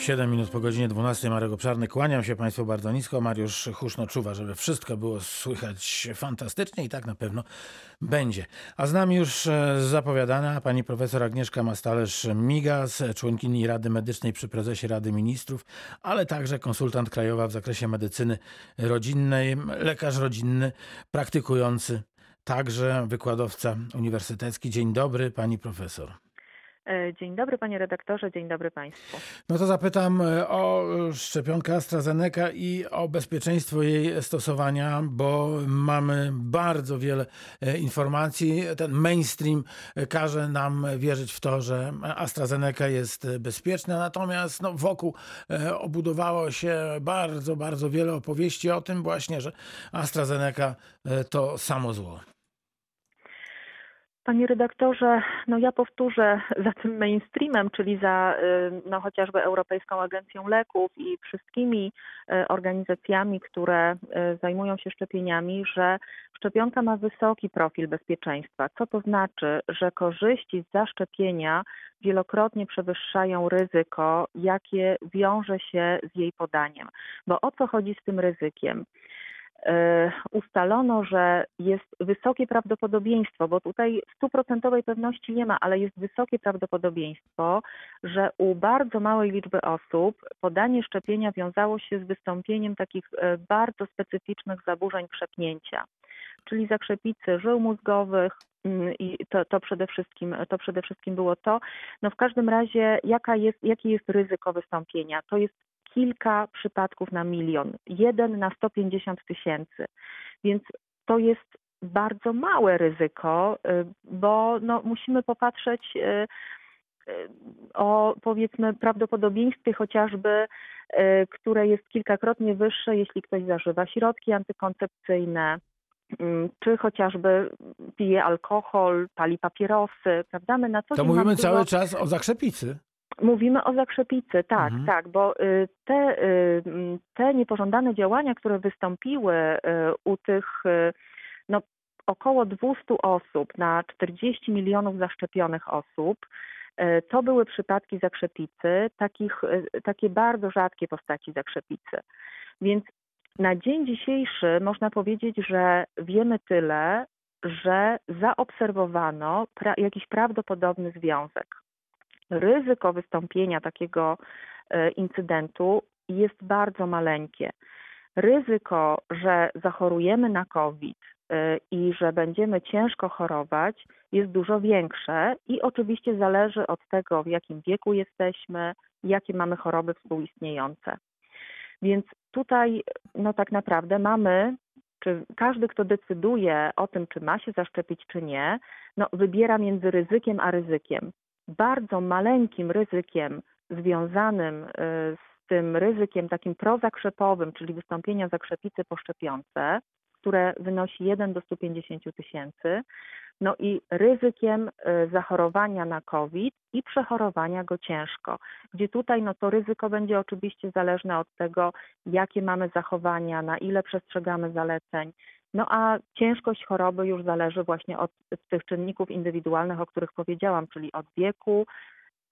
7 minut po godzinie 12 Marek Obszarny. Kłaniam się Państwu bardzo nisko. Mariusz Huszno czuwa, żeby wszystko było słychać fantastycznie i tak na pewno będzie. A z nami już e, zapowiadana pani profesor Agnieszka Mastalerz-Migas, członkini Rady Medycznej przy prezesie Rady Ministrów, ale także konsultant krajowa w zakresie medycyny rodzinnej, lekarz rodzinny, praktykujący, także wykładowca uniwersytecki. Dzień dobry pani profesor. E, dzień dobry panie redaktorze, dzień dobry państwu. No to zapytam e, o szczepionkę AstraZeneca i o bezpieczeństwo jej stosowania, bo mamy bardzo wiele e, informacji. Ten mainstream każe nam wierzyć w to, że AstraZeneca jest bezpieczna, natomiast no, wokół obudowało się bardzo, bardzo wiele opowieści o tym właśnie, że AstraZeneca to samo zło. Panie redaktorze, no ja powtórzę za tym mainstreamem, czyli za y, no, chociażby Europejską Agencją Leków i wszystkimi y, organizacjami, które y, zajmują się szczepieniami, że szczepionka ma wysoki profil bezpieczeństwa. Co to znaczy, że korzyści z zaszczepienia wielokrotnie przewyższają ryzyko, jakie wiąże się z jej podaniem. Bo o co chodzi z tym ryzykiem? E, ustalono, że jest wysokie prawdopodobieństwo, bo tutaj stuprocentowej pewności nie ma, ale jest wysokie prawdopodobieństwo, że u bardzo małej liczby osób podanie szczepienia wiązało się z wystąpieniem takich e, bardzo specyficznych zaburzeń przepnięcia, czyli zakrzepicy żył mózgowych, mm, i to, to, przede wszystkim, to przede wszystkim było to. No w każdym razie, jaka jest, jakie jest ryzyko wystąpienia? To jest kilka przypadków na milion, jeden na 150 tysięcy. Więc to jest bardzo małe ryzyko, y, bo no, musimy popatrzeć y, y, o powiedzmy prawdopodobieństwie chociażby, które jest kilkakrotnie wyższe, jeśli ktoś zażywa środki antykoncepcyjne, czy chociażby pije alkohol, pali papierosy, prawda? My na co to mówimy cały czas o zakrzepicy. Mówimy o zakrzepicy, tak, mhm. tak, bo y, te, y, te niepożądane działania, które wystąpiły y, u tych no, około 200 osób na 40 milionów zaszczepionych osób, to były przypadki zakrzepicy, takich, takie bardzo rzadkie postaci zakrzepicy. Więc na dzień dzisiejszy można powiedzieć, że wiemy tyle, że zaobserwowano pra jakiś prawdopodobny związek ryzyko wystąpienia takiego e, incydentu jest bardzo maleńkie. Ryzyko, że zachorujemy na COVID e, i że będziemy ciężko chorować, jest dużo większe i oczywiście zależy od tego, w jakim wieku jesteśmy, jakie mamy choroby współistniejące. Więc tutaj, no tak naprawdę mamy, czy każdy, kto decyduje o tym, czy ma się zaszczepić, czy nie, no wybiera między ryzykiem a ryzykiem bardzo maleńkim ryzykiem związanym y, z tym ryzykiem takim prozakrzepowym, czyli wystąpienia zakrzepicy poszczepiące, które wynosi 1 do 150 tysięcy, no i ryzykiem y, zachorowania na COVID i przechorowania go ciężko, gdzie tutaj no to ryzyko będzie oczywiście zależne od tego, jakie mamy zachowania, na ile przestrzegamy zaleceń, no a ciężkość choroby już zależy właśnie od tych czynników indywidualnych, o których powiedziałam, czyli od wieku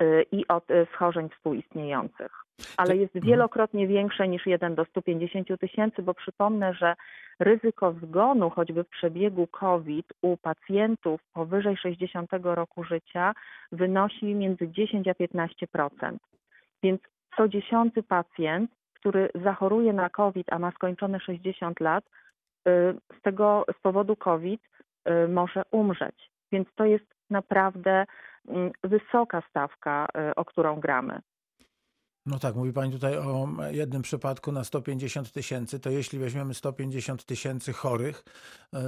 y, i od y, schorzeń współistniejących. Ale jest mhm. wielokrotnie większe niż 1 do 150 tysięcy, bo przypomnę, że ryzyko zgonu choćby w przebiegu COVID u pacjentów powyżej 60 roku życia wynosi między 10 a 15%. Więc co dziesiąty pacjent, który zachoruje na COVID, a ma skończone 60 lat, z tego z powodu COVID y, może umrzeć. Więc to jest naprawdę mm, wysoka stawka, y, o którą gramy. No tak, mówi Pani tutaj o jednym przypadku na 150 tysięcy, to jeśli weźmiemy 150 tysięcy chorych,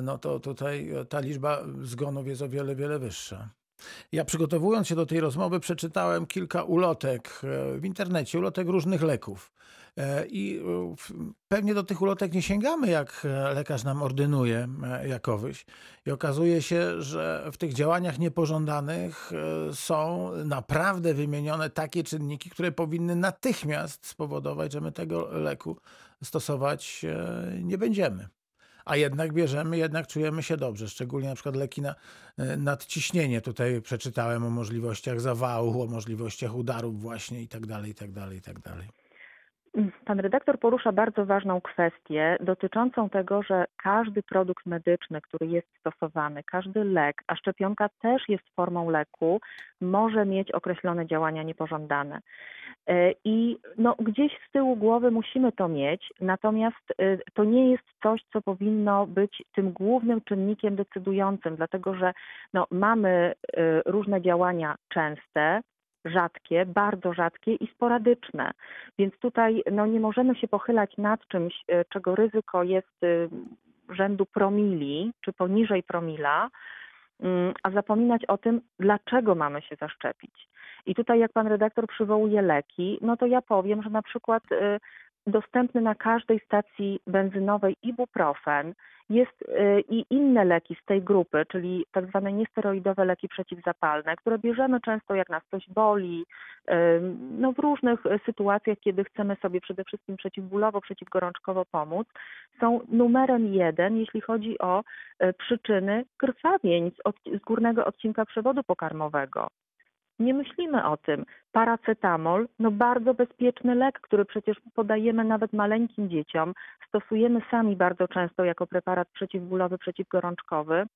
no to tutaj ta liczba zgonów jest o wiele, wiele wyższa. Ja przygotowując się do tej rozmowy przeczytałem kilka ulotek w internecie, ulotek różnych leków. E, I e, pewnie do tych ulotek nie sięgamy, jak e, lekarz nam ordynuje jakowyś. I okazuje się, że w tych działaniach niepożądanych są naprawdę wymienione takie czynniki, które powinny natychmiast spowodować, że my tego leku stosować nie będziemy. a jednak bierzemy, jednak czujemy się dobrze. Szczególnie na przykład leki na nadciśnienie. Tutaj przeczytałem o możliwościach zawału, o możliwościach udarów właśnie i tak dalej, i tak dalej, i tak dalej. Pan redaktor porusza bardzo ważną kwestię dotyczącą tego, że każdy produkt medyczny, który jest stosowany, każdy lek, a szczepionka też jest formą leku, może mieć określone działania niepożądane. E, I no, gdzieś z tyłu głowy musimy to mieć, natomiast e, to nie jest coś, co powinno być tym głównym czynnikiem decydującym, dlatego że no, mamy e, różne działania częste, rzadkie, bardzo rzadkie i sporadyczne. Więc tutaj no, nie możemy się pochylać nad czymś, e, czego ryzyko jest e, rzędu promili czy poniżej promila, mm, a zapominać o tym, dlaczego mamy się zaszczepić. I tutaj, jak pan redaktor przywołuje leki, no to ja powiem, że na przykład e, dostępny na każdej stacji benzynowej ibuprofen. Jest y, i inne leki z tej grupy, czyli tak zwane niesteroidowe leki przeciwzapalne, które bierzemy często jak nas coś boli, no w różnych sytuacjach, kiedy chcemy sobie przede wszystkim przeciwbólowo, przeciwgorączkowo pomóc, są numerem jeden, jeśli chodzi o y, przyczyny krwawień z, od, z górnego odcinka przewodu pokarmowego. Nie myślimy o tym. Paracetamol, no bardzo bezpieczny lek, który przecież podajemy nawet maleńkim dzieciom, stosujemy sami bardzo często jako preparat przeciwbólowy, przeciwgorączkowy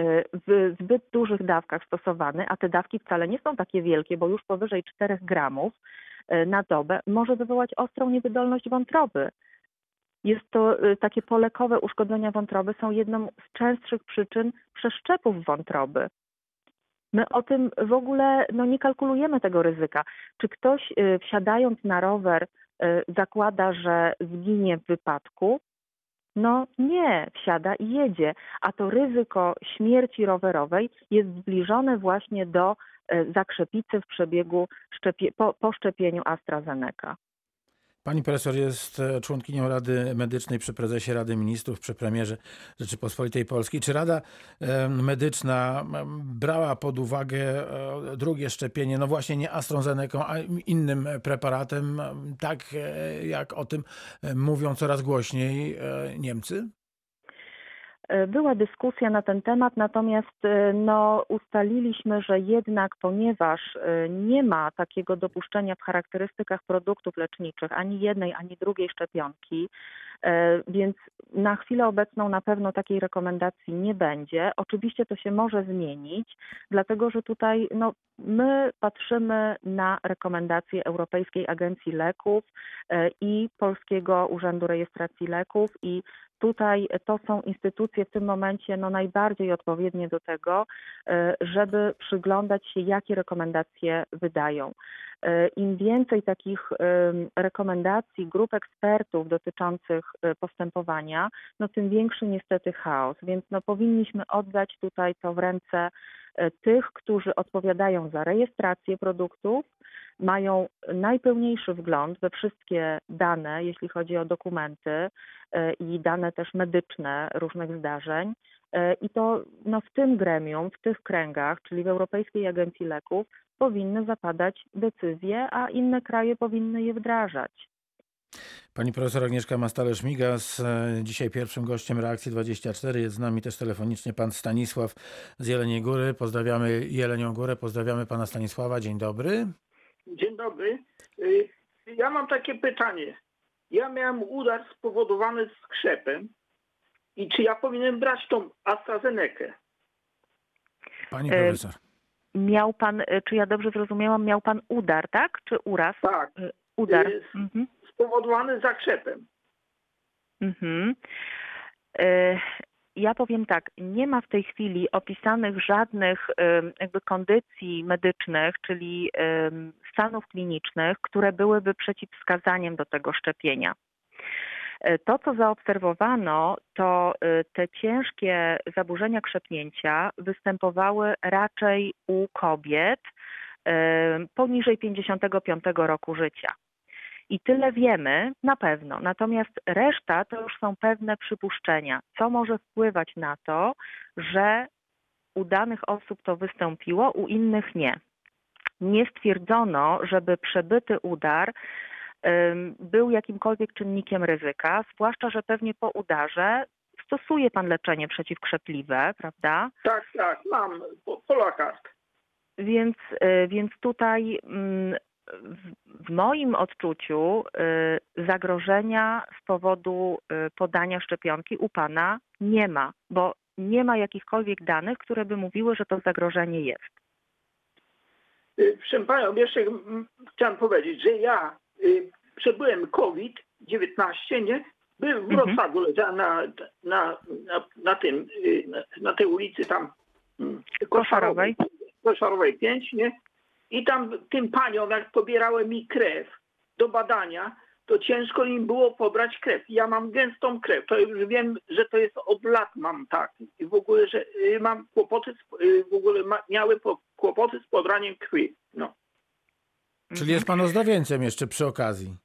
y, w zbyt dużych dawkach stosowany, a te dawki wcale nie są takie wielkie, bo już powyżej 4 gramów y, na dobę może wywołać ostrą niewydolność wątroby. Jest to y, takie polekowe uszkodzenia wątroby, są jedną z częstszych przyczyn przeszczepów wątroby. My o tym w ogóle no, nie kalkulujemy tego ryzyka. Czy ktoś y, wsiadając na rower y, zakłada, że zginie w wypadku? No nie, wsiada i jedzie, a to ryzyko śmierci rowerowej jest zbliżone właśnie do y, zakrzepicy w przebiegu szczepie- po, po szczepieniu AstraZeneca. Pani profesor jest e, członkinią Rady Medycznej przy prezesie Rady Ministrów, przy premierze Rzeczypospolitej Polskiej. Czy Rada Medyczna brała pod uwagę e, drugie szczepienie, no właśnie nie AstraZeneca, a innym preparatem, tak e, jak o tym mówią coraz głośniej Niemcy? E, była dyskusja na ten temat, natomiast e, no, ustaliliśmy, że jednak ponieważ e, nie ma takiego dopuszczenia w charakterystykach produktów leczniczych ani jednej, ani drugiej szczepionki, więc na chwilę obecną na pewno takiej rekomendacji nie będzie. Oczywiście to się może zmienić, dlatego że tutaj no, my patrzymy na rekomendacje Europejskiej Agencji Leków i Polskiego Urzędu Rejestracji Leków i tutaj to są instytucje w tym momencie no, najbardziej odpowiednie do tego, e, żeby przyglądać się, jakie rekomendacje wydają. E, Im więcej takich rekomendacji grup ekspertów dotyczących e, postępowania, no tym większy niestety chaos. Więc no, powinniśmy oddać tutaj to w ręce tych, którzy odpowiadają za rejestrację produktów, mają najpełniejszy wgląd we wszystkie dane, jeśli chodzi o dokumenty e, i dane też medyczne różnych zdarzeń. E, I to no, w tym gremium, w tych kręgach, czyli w Europejskiej Agencji Leków, powinny zapadać decyzje, a inne kraje powinny je wdrażać. Pani profesor Agnieszka Mastale-Szmigas, e, dzisiaj pierwszym gościem Reakcji 24. Jest z nami też telefonicznie pan Stanisław z Jeleniej Góry. Pozdrawiamy Jelenią Górę, pozdrawiamy pana Stanisława. Dzień dobry. Dzień dobry. Y, ja mam takie pytanie. Ja miałem udar spowodowany skrzepem i czy ja powinienem brać tą AstraZenekę? Pani profesor. Miał pan, y, czy ja dobrze zrozumiałam, miał pan udar, tak? Czy uraz? Tak. Y, udar. Mhm. Spowodowany zakrzepem. Mhm ja powiem tak, nie ma w tej chwili opisanych żadnych jakby kondycji medycznych, czyli stanów klinicznych, które byłyby przeciwwskazaniem do tego szczepienia. E, to, co zaobserwowano, to e, te ciężkie zaburzenia krzepnięcia występowały raczej u kobiet poniżej 55 roku życia. I tyle wiemy na pewno. Natomiast reszta to już są pewne przypuszczenia, co może wpływać na to, że u danych osób to wystąpiło, u innych nie. Nie stwierdzono, żeby przebyty udar był jakimkolwiek czynnikiem ryzyka, zwłaszcza, że pewnie po udarze stosuje pan leczenie przeciwkrzepliwe, prawda? Tak, tak, mam po- Polakart. Więc, y, więc tutaj mm, w- moim odczuciu y, zagrożenia z powodu y, podania szczepionki u pana nie ma, bo nie ma jakichkolwiek danych, które by mówiły, że to zagrożenie jest. Y, Proszę panią, jeszcze chciałem powiedzieć, że ja przebyłem COVID-19, nie? Byłem w Mhm. Wrocławiu, leżałem na, na, na, na tym, na, na tej ulicy tam mm, Koszarowej. Koszarowej 5, nie? I tam tym paniom, jak pobierałem mi krew do badania, to ciężko im było pobrać krew. Ja mam gęstą krew, to już wiem, że to jest od lat mam tak. I w ogóle, że y, mam kłopoty, z, y, w ogóle ma, miały po, kłopoty z pobraniem krwi. No. Czyli jest pan ozdrowieńcem jeszcze przy okazji.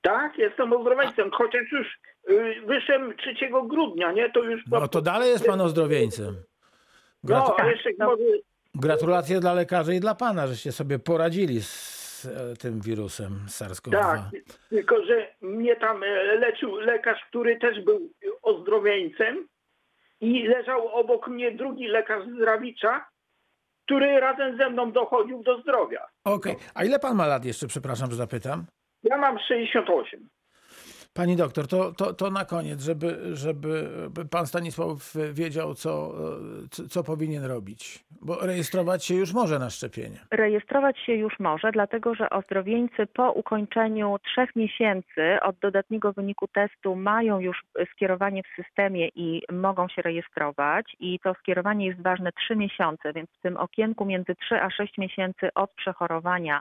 Tak, jestem ozdrowieńcem, chociaż już y, wyszedłem 3 grudnia, nie? To już... No to dalej jest pan ozdrowieńcem. No, Gratu- a jeszcze no. może... Gratulacje dla lekarzy i dla pana, żeście sobie poradzili z e, tym wirusem SARS-CoV-2. Tak, tylko że mnie tam e, leczył lekarz, który też był ozdrowieńcem i leżał obok mnie drugi lekarz z Rawicza, który razem ze mną dochodził do zdrowia. Okej, a ile pan ma lat jeszcze, przepraszam, że zapytam? Ja mam 68. Pani doktor, to, to, to na koniec, żeby, żeby pan Stanisław wiedział, co, co powinien robić. Bo rejestrować się już może na szczepienie. Rejestrować się już może, dlatego że ozdrowieńcy po ukończeniu trzech miesięcy od dodatniego wyniku testu mają już skierowanie w systemie i mogą się rejestrować. I to skierowanie jest ważne trzy miesiące, więc w tym okienku między 3 a 6 miesięcy od przechorowania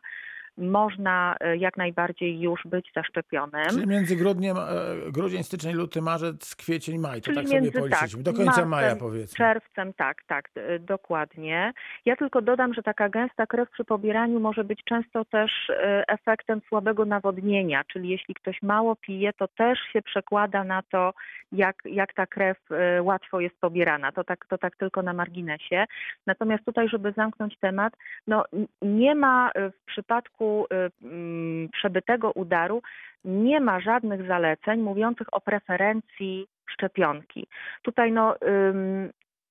można e, jak najbardziej już być zaszczepionym. Czyli między grudniem, e, grudzień, styczeń, luty, marzec, kwiecień, maj. To Czyli tak sobie między, policzyliśmy. tak, Do końca marcem, maja powiedzmy. Czerwcem, tak, tak, dokładnie. Ja tylko dodam, że taka gęsta krew przy pobieraniu może być często też y, efektem słabego nawodnienia, czyli jeśli ktoś mało pije, to też się przekłada na to, jak, jak ta krew łatwo jest pobierana. To tak, to tak tylko na marginesie. Natomiast tutaj, żeby zamknąć temat, no nie ma w przypadku y, mm, przebytego udaru nie ma żadnych zaleceń mówiących o preferencji szczepionki. Tutaj no,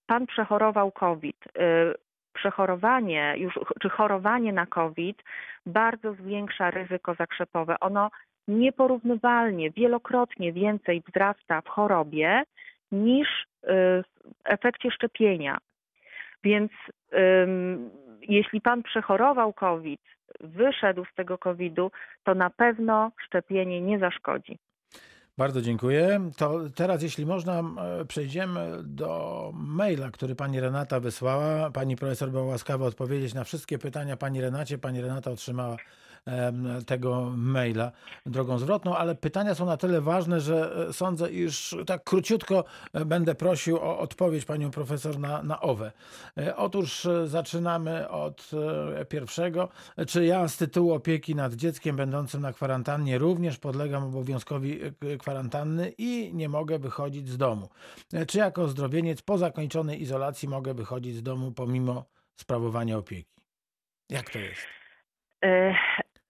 pan przechorował COVID. Y, Przechorowanie już, czy chorowanie na COVID bardzo zwiększa ryzyko zakrzepowe. Ono nieporównywalnie, wielokrotnie więcej wzrasta w chorobie niż y, w efekcie szczepienia. Więc jeśli pan przechorował COVID, wyszedł z tego COVID-u, to na pewno szczepienie nie zaszkodzi. Bardzo dziękuję. To teraz, jeśli można, przejdziemy do maila, który pani Renata wysłała. Pani profesor była łaskawa odpowiedzieć na wszystkie pytania pani Renacie. Pani Renata otrzymała tego maila drogą zwrotną, ale pytania są na tyle ważne, że e, sądzę, iż tak króciutko e, będę prosił o odpowiedź panią profesor na, na owe. E, Otóż zaczynamy od pierwszego. Czy ja z tytułu opieki nad dzieckiem będącym na kwarantannie również podlegam obowiązkowi kwarantanny i nie mogę wychodzić z domu? Czy jako zdrowieniec po zakończonej izolacji mogę wychodzić z domu pomimo sprawowania opieki? Jak to jest?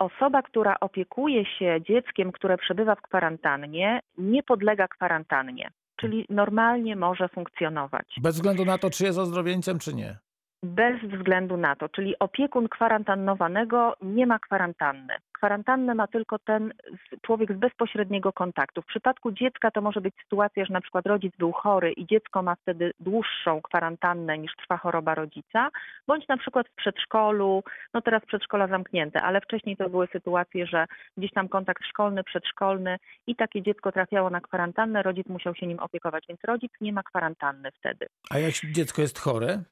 Osoba, która opiekuje się dzieckiem, które przebywa w kwarantannie, nie podlega kwarantannie, czyli normalnie może funkcjonować. Bez względu na to, czy jest ozdrowieńcem, czy nie. Bez względu na to, czyli opiekun kwarantannowanego nie ma kwarantanny. Kwarantannę ma tylko ten człowiek z bezpośredniego kontaktu. W przypadku dziecka to może być sytuacja, że na przykład rodzic był chory i dziecko ma wtedy dłuższą kwarantannę niż trwa choroba rodzica, bądź na przykład w przedszkolu, no teraz przedszkola zamknięte, ale wcześniej to były sytuacje, że gdzieś tam kontakt szkolny, przedszkolny i takie dziecko trafiało na kwarantannę, rodzic musiał się nim opiekować, więc rodzic nie ma kwarantanny wtedy. A jak dziecko jest chore?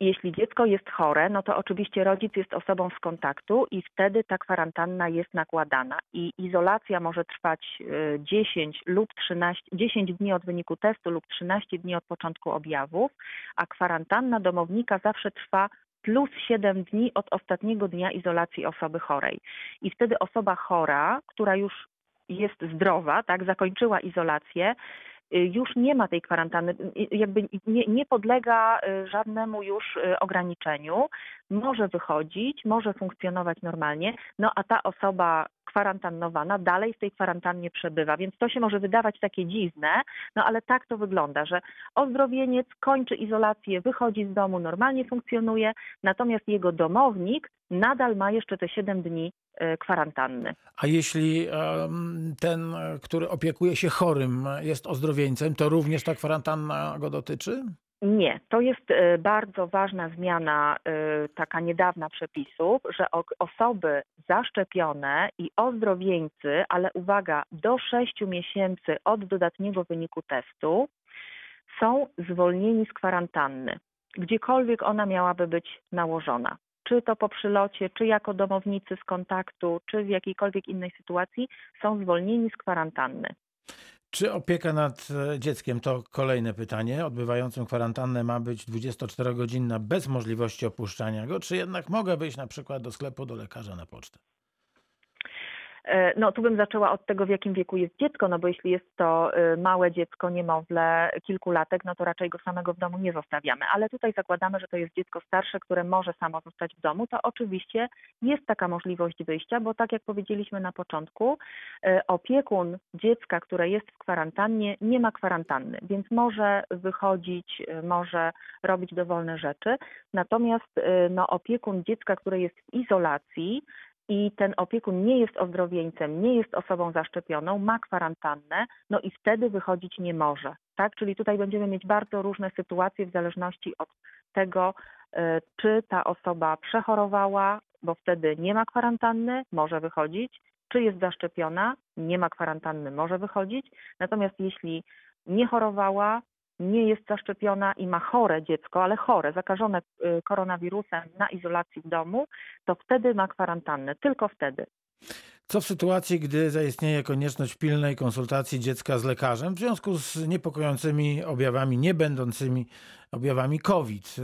Jeśli dziecko jest chore, no to oczywiście rodzic jest osobą z kontaktu i wtedy ta kwarantanna jest nakładana. I izolacja może trwać y, 10 lub 13, 10 dni od wyniku testu lub 13 dni od początku objawów, a kwarantanna domownika zawsze trwa plus 7 dni od ostatniego dnia izolacji osoby chorej. I wtedy osoba chora, która już jest zdrowa, tak, zakończyła izolację, już nie ma tej kwarantanny, y, jakby nie, nie podlega y, żadnemu już y, ograniczeniu, może wychodzić, może funkcjonować normalnie, no a ta osoba skwarantannowana, dalej w tej kwarantannie przebywa. Więc to się może wydawać takie dziwne, no ale tak to wygląda, że ozdrowieniec kończy izolację, wychodzi z domu, normalnie funkcjonuje, natomiast jego domownik nadal ma jeszcze te 7 dni e, kwarantanny. A jeśli ten, który opiekuje się chorym, jest ozdrowieńcem, to również ta kwarantanna go dotyczy? Nie, to jest e, bardzo ważna zmiana, e, taka niedawna przepisów, że osoby zaszczepione i ozdrowieńcy, ale uwaga, do 6 miesięcy od dodatniego wyniku testu, są zwolnieni z kwarantanny, gdziekolwiek ona miałaby być nałożona. Czy to po przylocie, czy jako domownicy z kontaktu, czy w jakiejkolwiek innej sytuacji, są zwolnieni z kwarantanny. Czy opieka nad e, dzieckiem, to kolejne pytanie, odbywającym kwarantannę ma być 24-godzinna bez możliwości opuszczania go, czy jednak mogę wyjść na przykład do sklepu, do lekarza na pocztę? E, no tu bym zaczęła od tego, w jakim wieku jest dziecko, no bo jeśli jest to e, małe dziecko, niemowlę, kilkulatek, no to raczej go samego w domu nie zostawiamy. Ale tutaj zakładamy, że to jest dziecko starsze, które może samo zostać w domu, to oczywiście jest taka możliwość wyjścia, bo tak jak powiedzieliśmy na początku, e, opiekun dziecka, które jest w kwarantannie, nie ma kwarantanny, więc może wychodzić, może robić dowolne rzeczy. Natomiast no, opiekun dziecka, które jest w izolacji, i ten opiekun nie jest ozdrowieńcem, nie jest osobą zaszczepioną, ma kwarantannę, no i wtedy wychodzić nie może. Tak? Czyli tutaj będziemy mieć bardzo różne sytuacje w zależności od tego, e, czy ta osoba przechorowała, bo wtedy nie ma kwarantanny, może wychodzić, czy jest zaszczepiona, nie ma kwarantanny, może wychodzić. Natomiast jeśli nie chorowała, nie jest zaszczepiona i ma chore dziecko, ale chore, zakażone y, koronawirusem na izolacji w domu, to wtedy ma kwarantannę, tylko wtedy. Co w sytuacji, gdy zaistnieje konieczność pilnej konsultacji dziecka z lekarzem w związku z niepokojącymi objawami, nie będącymi objawami COVID,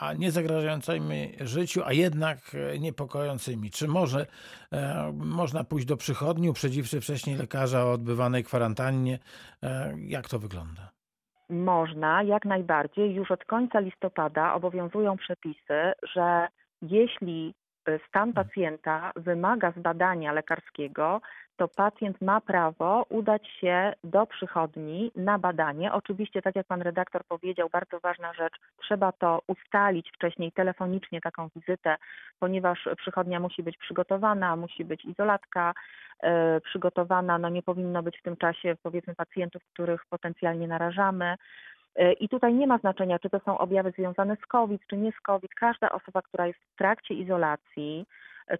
a nie zagrażającymi życiu, a jednak niepokojącymi? Czy może e, można pójść do przychodni, uprzedziwszy wcześniej lekarza o odbywanej kwarantannie? E, jak to wygląda? Można jak najbardziej. Już od końca listopada obowiązują przepisy, że jeśli y, stan pacjenta wymaga zbadania lekarskiego, to pacjent ma prawo udać się do przychodni na badanie. Oczywiście, tak jak pan redaktor powiedział, bardzo ważna rzecz, trzeba to ustalić wcześniej telefonicznie taką wizytę, ponieważ przychodnia musi być przygotowana, musi być izolatka e, przygotowana, no nie powinno być w tym czasie powiedzmy pacjentów, których potencjalnie narażamy. E, I tutaj nie ma znaczenia, czy to są objawy związane z COVID, czy nie z COVID. Każda osoba, która jest w trakcie izolacji,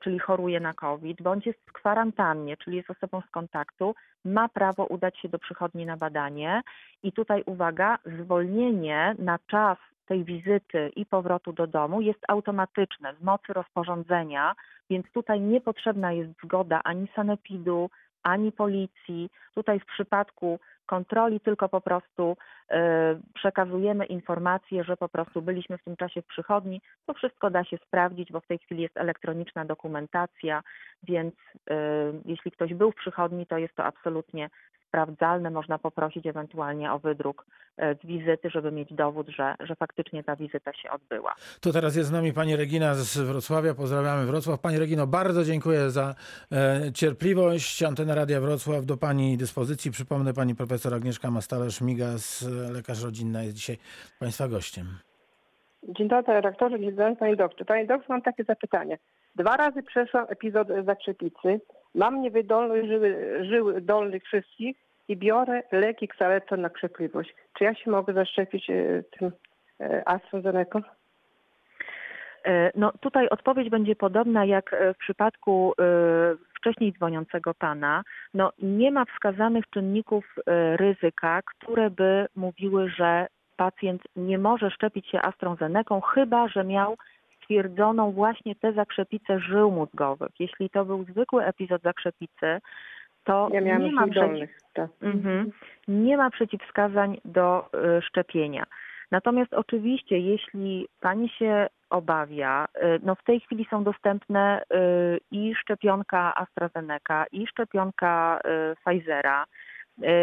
czyli choruje na COVID, bądź jest w kwarantannie, czyli jest osobą z kontaktu, ma prawo udać się do przychodni na badanie. I tutaj uwaga, zwolnienie na czas tej wizyty i powrotu do domu jest automatyczne z mocy rozporządzenia, więc tutaj niepotrzebna jest zgoda ani sanepidu, ani policji. Tutaj w przypadku kontroli, tylko po prostu e, przekazujemy informację, że po prostu byliśmy w tym czasie w przychodni. To wszystko da się sprawdzić, bo w tej chwili jest elektroniczna dokumentacja, więc e, jeśli ktoś był w przychodni, to jest to absolutnie sprawdzalne, można poprosić ewentualnie o wydruk e, z wizyty, żeby mieć dowód, że, że faktycznie ta wizyta się odbyła. Tu teraz jest z nami pani Regina z Wrocławia. Pozdrawiamy Wrocław. Pani Regino, bardzo dziękuję za e, cierpliwość. Antena Radia Wrocław do pani dyspozycji. Przypomnę, pani profesor Agnieszka Mastalerz-Miga z Lekarz Rodzinna jest dzisiaj państwa gościem. Dzień dobry, panie rektorze, dzień dobry, panie doktorze. Panie doktorze, mam takie zapytanie. Dwa razy przeszłam epizod zakrzepicy. Mam niewydolność żył, żył dolnych wszystkich i biorę leki Xarelto na krzepliwość. Czy ja się mogę zaszczepić e, tym e, AstraZeneca? E, no tutaj odpowiedź będzie podobna jak w przypadku wcześniej dzwoniącego pana. No nie ma wskazanych czynników ryzyka, które by mówiły, że pacjent nie może szczepić się AstraZeneką, chyba że miał stwierdzoną właśnie te zakrzepice żył mózgowych. Jeśli to był zwykły epizod zakrzepicy, to ja nie, ma przeciw... tak. mhm. nie ma przeciwwskazań do y, szczepienia. Natomiast oczywiście, jeśli pani się obawia, y, no w tej chwili są dostępne y, i szczepionka AstraZeneca, i szczepionka y, Pfizera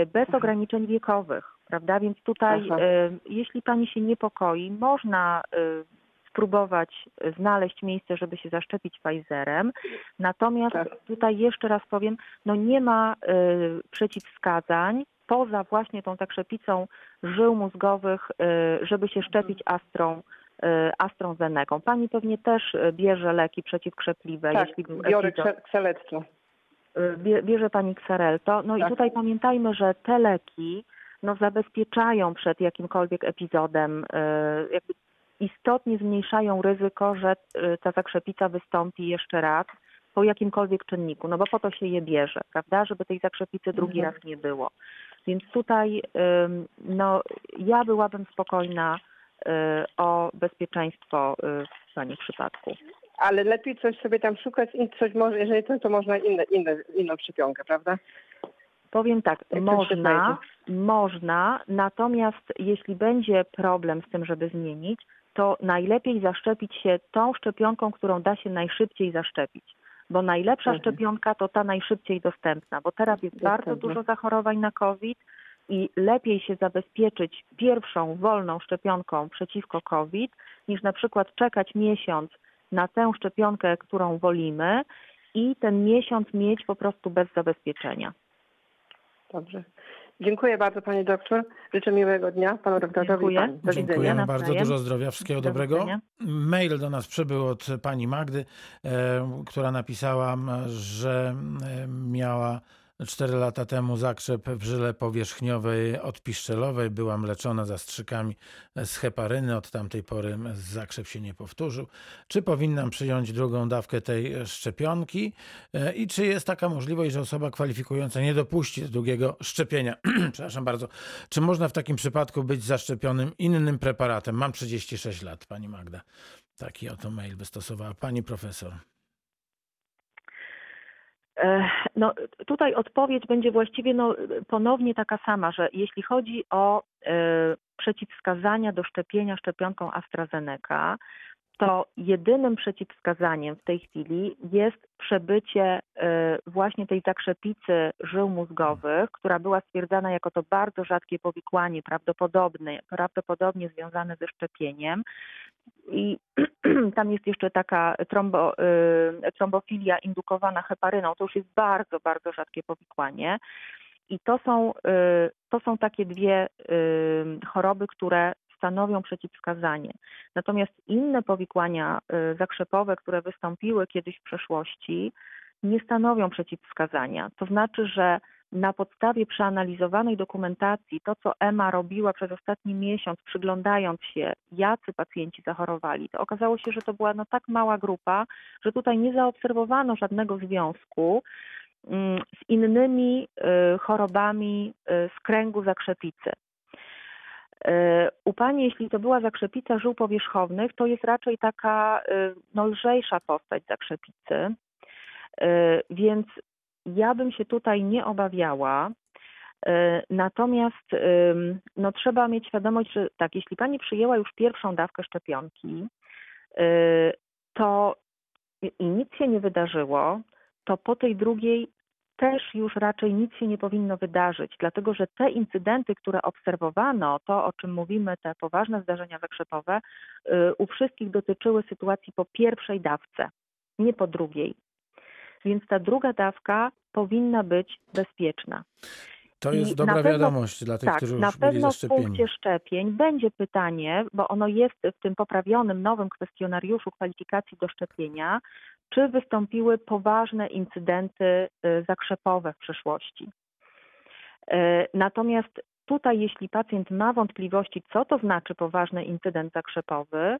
bez mhm. ograniczeń wiekowych, prawda? Więc tutaj, Aha. jeśli pani się niepokoi, można spróbować znaleźć miejsce, żeby się zaszczepić Pfizerem. Natomiast Tak. tutaj jeszcze raz powiem, no nie ma y, przeciwwskazań poza właśnie tą zakrzepicą żył mózgowych, y, żeby się szczepić astrą, y, AstraZeneką. Pani pewnie też bierze leki przeciwkrzepliwe, Tak, jeśli biorę epizod. kse- kselectwo. Bie- bierze pani Xarelto. No i Tak. tutaj pamiętajmy, że te leki no, zabezpieczają przed jakimkolwiek epizodem, jakby istotnie zmniejszają ryzyko, że y, ta zakrzepica wystąpi jeszcze raz po jakimkolwiek czynniku, no bo po to się je bierze, prawda, żeby tej zakrzepicy drugi Mhm. raz nie było. Więc tutaj no, ja byłabym spokojna y, o bezpieczeństwo y, w Pani przypadku. Ale lepiej coś sobie tam szukać i coś może, jeżeli to, to można inne, inne, inną szczepionkę, prawda? Powiem tak, Jak można, można, natomiast jeśli będzie problem z tym, żeby zmienić, to najlepiej zaszczepić się tą szczepionką, którą da się najszybciej zaszczepić. Bo najlepsza Mhm. szczepionka to ta najszybciej dostępna, bo teraz jest bardzo Dostępna. dużo zachorowań na COVID i lepiej się zabezpieczyć pierwszą wolną szczepionką przeciwko COVID, niż na przykład czekać miesiąc na tę szczepionkę, którą wolimy i ten miesiąc mieć po prostu bez zabezpieczenia. Dobrze. Dziękuję bardzo Pani doktor. Życzę miłego dnia Panu doktorowi Dziękuję. i Pani. Do Dziękuję. widzenia. Dziękujemy bardzo, dużo zdrowia, wszystkiego Do dobrego. widzenia. Mail do nas przybył od pani Magdy, e, która napisała, że miała 4 lata temu zakrzep w żyle powierzchniowej odpiszczelowej. Byłam leczona zastrzykami z heparyny. Od tamtej pory zakrzep się nie powtórzył. Czy powinnam przyjąć drugą dawkę tej szczepionki? E, I czy jest taka możliwość, że osoba kwalifikująca nie dopuści do drugiego szczepienia? Przepraszam bardzo. Czy można w takim przypadku być zaszczepionym innym preparatem? Mam 36 lat, pani Magda. Taki oto mail wystosowała pani profesor. E, No, tutaj odpowiedź będzie właściwie no, ponownie taka sama, że jeśli chodzi o e, przeciwwskazania do szczepienia szczepionką AstraZeneca, to jedynym przeciwwskazaniem w tej chwili jest przebycie e, właśnie tej zakrzepicy żył mózgowych, która była stwierdzana jako to bardzo rzadkie powikłanie, prawdopodobne, prawdopodobnie związane ze szczepieniem. I tam jest jeszcze taka trombo, y, trombofilia indukowana heparyną. To już jest bardzo, bardzo rzadkie powikłanie. I to są, y, to są takie dwie y, choroby, które stanowią przeciwwskazanie. Natomiast inne powikłania y, zakrzepowe, które wystąpiły kiedyś w przeszłości, nie stanowią przeciwwskazania. To znaczy, że na podstawie przeanalizowanej dokumentacji, to co EMA robiła przez ostatni miesiąc, przyglądając się, jacy pacjenci zachorowali, to okazało się, że to była no tak mała grupa, że tutaj nie zaobserwowano żadnego związku mm, z innymi y, chorobami y, z kręgu zakrzepicy. Y, U Pani, jeśli to była zakrzepica żył powierzchownych, to jest raczej taka y, no, lżejsza postać zakrzepicy, Y, więc ja bym się tutaj nie obawiała. Natomiast no, trzeba mieć świadomość, że tak, jeśli pani przyjęła już pierwszą dawkę szczepionki, to i nic się nie wydarzyło, to po tej drugiej też już raczej nic się nie powinno wydarzyć, dlatego że te incydenty, które obserwowano, to o czym mówimy, te poważne zdarzenia zakrzepowe, y, u wszystkich dotyczyły sytuacji po pierwszej dawce, nie po drugiej. Więc ta druga dawka powinna być bezpieczna. To I jest na dobra pewno- wiadomość dla tych, tak, którzy na już byli pewno w zaszczepieni. punkcie szczepień będzie pytanie, bo ono jest w tym poprawionym nowym kwestionariuszu kwalifikacji do szczepienia, czy wystąpiły poważne incydenty y, zakrzepowe w przeszłości. Y, Natomiast tutaj, jeśli pacjent ma wątpliwości, co to znaczy poważny incydent zakrzepowy,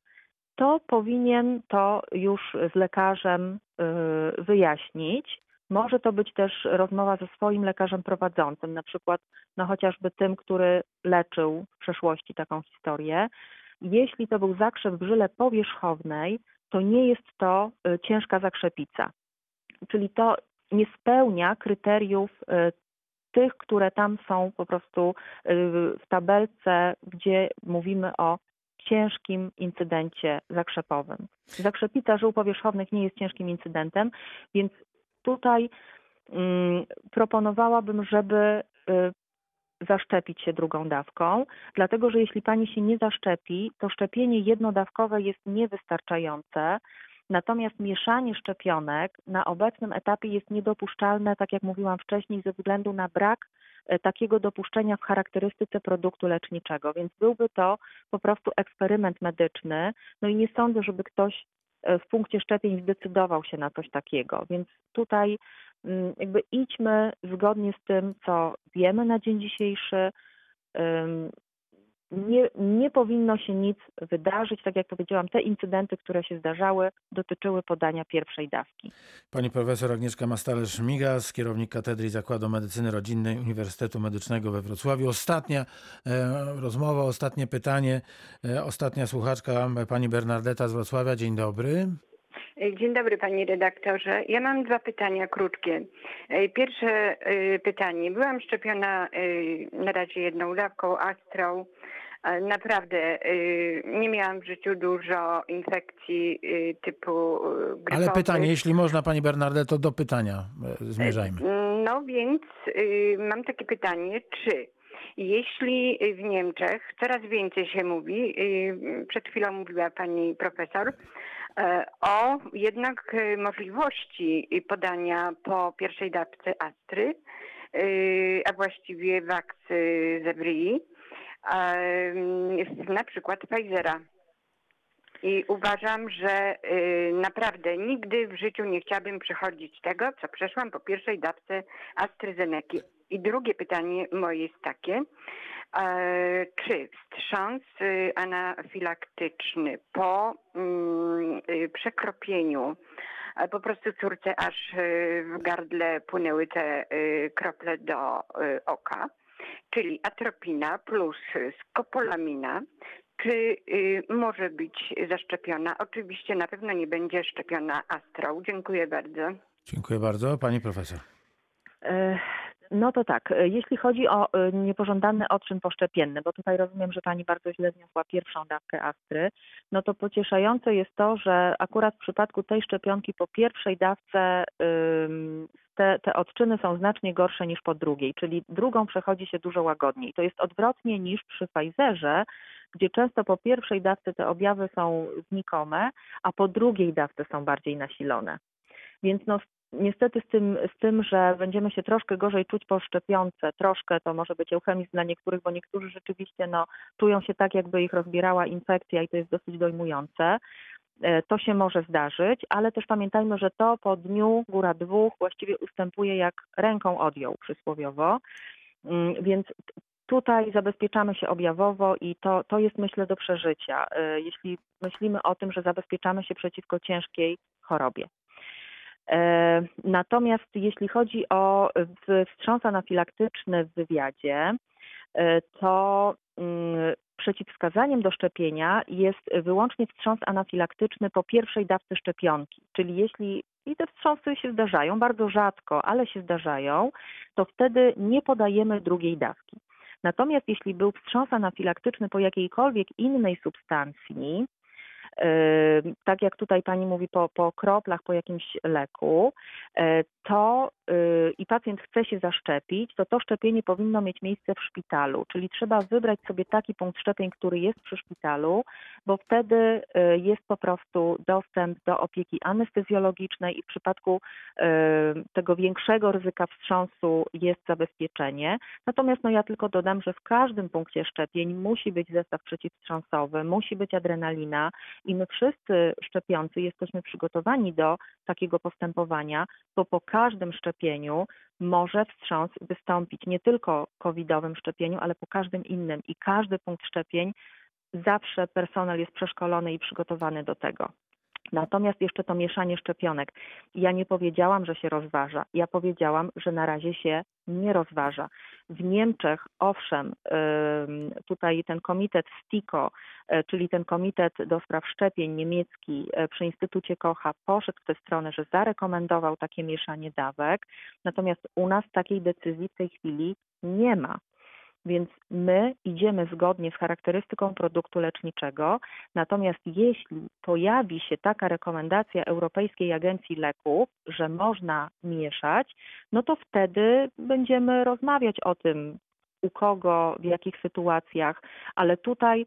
to powinien to już z lekarzem y, wyjaśnić. Może to być też rozmowa ze swoim lekarzem prowadzącym, na przykład no chociażby tym, który leczył w przeszłości taką historię. Jeśli to był zakrzep w żyle powierzchownej, to nie jest to y, ciężka zakrzepica. Czyli to nie spełnia kryteriów y, tych, które tam są po prostu y, w tabelce, gdzie mówimy o ciężkim incydencie zakrzepowym. Zakrzepica żył powierzchownych nie jest ciężkim incydentem, więc tutaj mm, proponowałabym, żeby zaszczepić się drugą dawką, dlatego że jeśli pani się nie zaszczepi, to szczepienie jednodawkowe jest niewystarczające. Natomiast mieszanie szczepionek na obecnym etapie jest niedopuszczalne, tak jak mówiłam wcześniej, ze względu na brak e, takiego dopuszczenia w charakterystyce produktu leczniczego, więc byłby to po prostu eksperyment medyczny. No i nie sądzę, żeby ktoś e, w punkcie szczepień zdecydował się na coś takiego. Więc tutaj jakby idźmy zgodnie z tym, co wiemy na dzień dzisiejszy nie, nie powinno się nic wydarzyć. Tak jak powiedziałam, te incydenty, które się zdarzały, dotyczyły podania pierwszej dawki. Pani profesor Agnieszka Mastalerz-Migas, kierownik Katedry Zakładu Medycyny Rodzinnej Uniwersytetu Medycznego we Wrocławiu. Ostatnia e, rozmowa, ostatnie pytanie. E, ostatnia słuchaczka, pani Bernardeta z Wrocławia. Dzień dobry. Dzień dobry panie redaktorze. Ja mam dwa pytania krótkie. E, pierwsze e, pytanie. Byłam szczepiona na razie jedną dawką Astrą Naprawdę nie miałam w życiu dużo infekcji typu grypowych. Ale pytanie, jeśli można Pani Bernardeto, do pytania zmierzajmy. No więc mam takie pytanie, czy jeśli w Niemczech coraz więcej się mówi, przed chwilą mówiła pani profesor, o jednak możliwości podania po pierwszej dawce Astry, a właściwie waksy Zebrii, na przykład Pfizera. I uważam, że naprawdę nigdy w życiu nie chciałabym przechodzić tego, co przeszłam po pierwszej dawce AstraZeneca. I drugie pytanie moje jest takie, czy wstrząs y, anafilaktyczny po mm, y, przekropieniu po prostu córce aż w gardle płynęły te krople do oka, czyli atropina plus skopolamina, czy y, może być zaszczepiona? Oczywiście na pewno nie będzie szczepiona astrą. Dziękuję bardzo. Dziękuję bardzo. Pani profesor. No to tak, e, jeśli chodzi o e, niepożądany odczyn poszczepienny, bo tutaj rozumiem, że Pani bardzo źle zniosła pierwszą dawkę Astry, no to pocieszające jest to, że akurat w przypadku tej szczepionki po pierwszej dawce te, te odczyny są znacznie gorsze niż po drugiej, czyli drugą przechodzi się dużo łagodniej. To jest odwrotnie niż przy Pfizerze, gdzie często po pierwszej dawce te objawy są znikome, a po drugiej dawce są bardziej nasilone. Więc no, niestety z tym, z tym, że będziemy się troszkę gorzej czuć po szczepionce, troszkę to może być eufemizm dla niektórych, bo niektórzy rzeczywiście no, czują się tak, jakby ich rozbierała infekcja i to jest dosyć dojmujące. E, to się może zdarzyć, ale też pamiętajmy, że to po dniu, góra dwóch, właściwie ustępuje jak ręką odjął przysłowiowo. Mm, więc tutaj zabezpieczamy się objawowo i to, to jest myślę do przeżycia, e, jeśli myślimy o tym, że zabezpieczamy się przeciwko ciężkiej chorobie. E, natomiast jeśli chodzi o wstrząs anafilaktyczny w wywiadzie, e, to mm, przeciwwskazaniem do szczepienia jest wyłącznie wstrząs anafilaktyczny po pierwszej dawce szczepionki. Czyli jeśli i te wstrząsy się zdarzają, bardzo rzadko, ale się zdarzają, to wtedy nie podajemy drugiej dawki. Natomiast jeśli był wstrząs anafilaktyczny po jakiejkolwiek innej substancji, tak jak tutaj pani mówi, po, po kroplach, po jakimś leku, e, to y, i pacjent chce się zaszczepić, to to szczepienie powinno mieć miejsce w szpitalu, czyli trzeba wybrać sobie taki punkt szczepień, który jest przy szpitalu, bo wtedy y, jest po prostu dostęp do opieki anestezjologicznej i w przypadku y, tego większego ryzyka wstrząsu jest zabezpieczenie. Natomiast no ja tylko dodam, że w każdym punkcie szczepień musi być zestaw przeciwwstrząsowy, musi być adrenalina i my wszyscy szczepiący jesteśmy przygotowani do takiego postępowania, bo po każdym szczepieniu może wstrząs wystąpić nie tylko covidowym szczepieniu, ale po każdym innym i każdy punkt szczepień zawsze personel jest przeszkolony i przygotowany do tego. Natomiast jeszcze to mieszanie szczepionek. Ja nie powiedziałam, że się rozważa. Ja powiedziałam, że na razie się nie rozważa. W Niemczech, owszem, tutaj ten komitet STIKO, e, czyli ten komitet do spraw szczepień niemiecki e, przy Instytucie Kocha poszedł w tę stronę, że zarekomendował takie mieszanie dawek. Natomiast u nas takiej decyzji w tej chwili nie ma. Więc my idziemy zgodnie z charakterystyką produktu leczniczego, natomiast jeśli pojawi się taka rekomendacja Europejskiej Agencji Leków, że można mieszać, no to wtedy będziemy rozmawiać o tym, u kogo, w jakich sytuacjach, ale tutaj,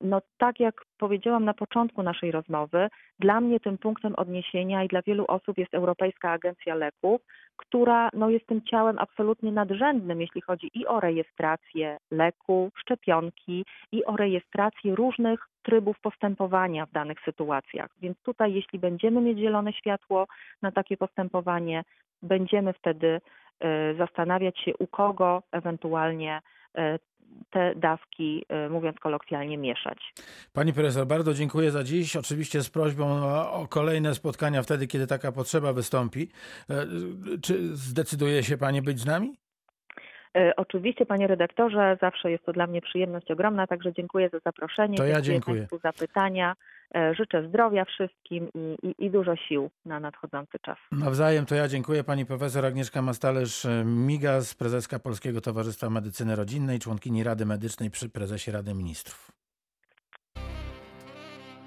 no tak jak powiedziałam na początku naszej rozmowy, dla mnie tym punktem odniesienia i dla wielu osób jest Europejska Agencja Leków, która no, jest tym ciałem absolutnie nadrzędnym, jeśli chodzi i o rejestrację leku, szczepionki, i o rejestrację różnych trybów postępowania w danych sytuacjach. Więc tutaj, jeśli będziemy mieć zielone światło na takie postępowanie, będziemy wtedy zastanawiać się, u kogo ewentualnie e, te dawki, e, mówiąc kolokwialnie, mieszać. Pani profesor, bardzo dziękuję za dziś. Oczywiście z prośbą o kolejne spotkania wtedy, kiedy taka potrzeba wystąpi. Czy zdecyduje się Pani być z nami? Oczywiście, panie redaktorze, zawsze jest to dla mnie przyjemność ogromna, także dziękuję za zaproszenie. To ja dziękuję. Państwu za pytania. E, życzę zdrowia wszystkim i, i, i, dużo sił na nadchodzący czas. Nawzajem to ja dziękuję pani profesor Agnieszka Mastalerz-Migas, prezeska Polskiego Towarzystwa Medycyny Rodzinnej, członkini Rady Medycznej przy prezesie Rady Ministrów.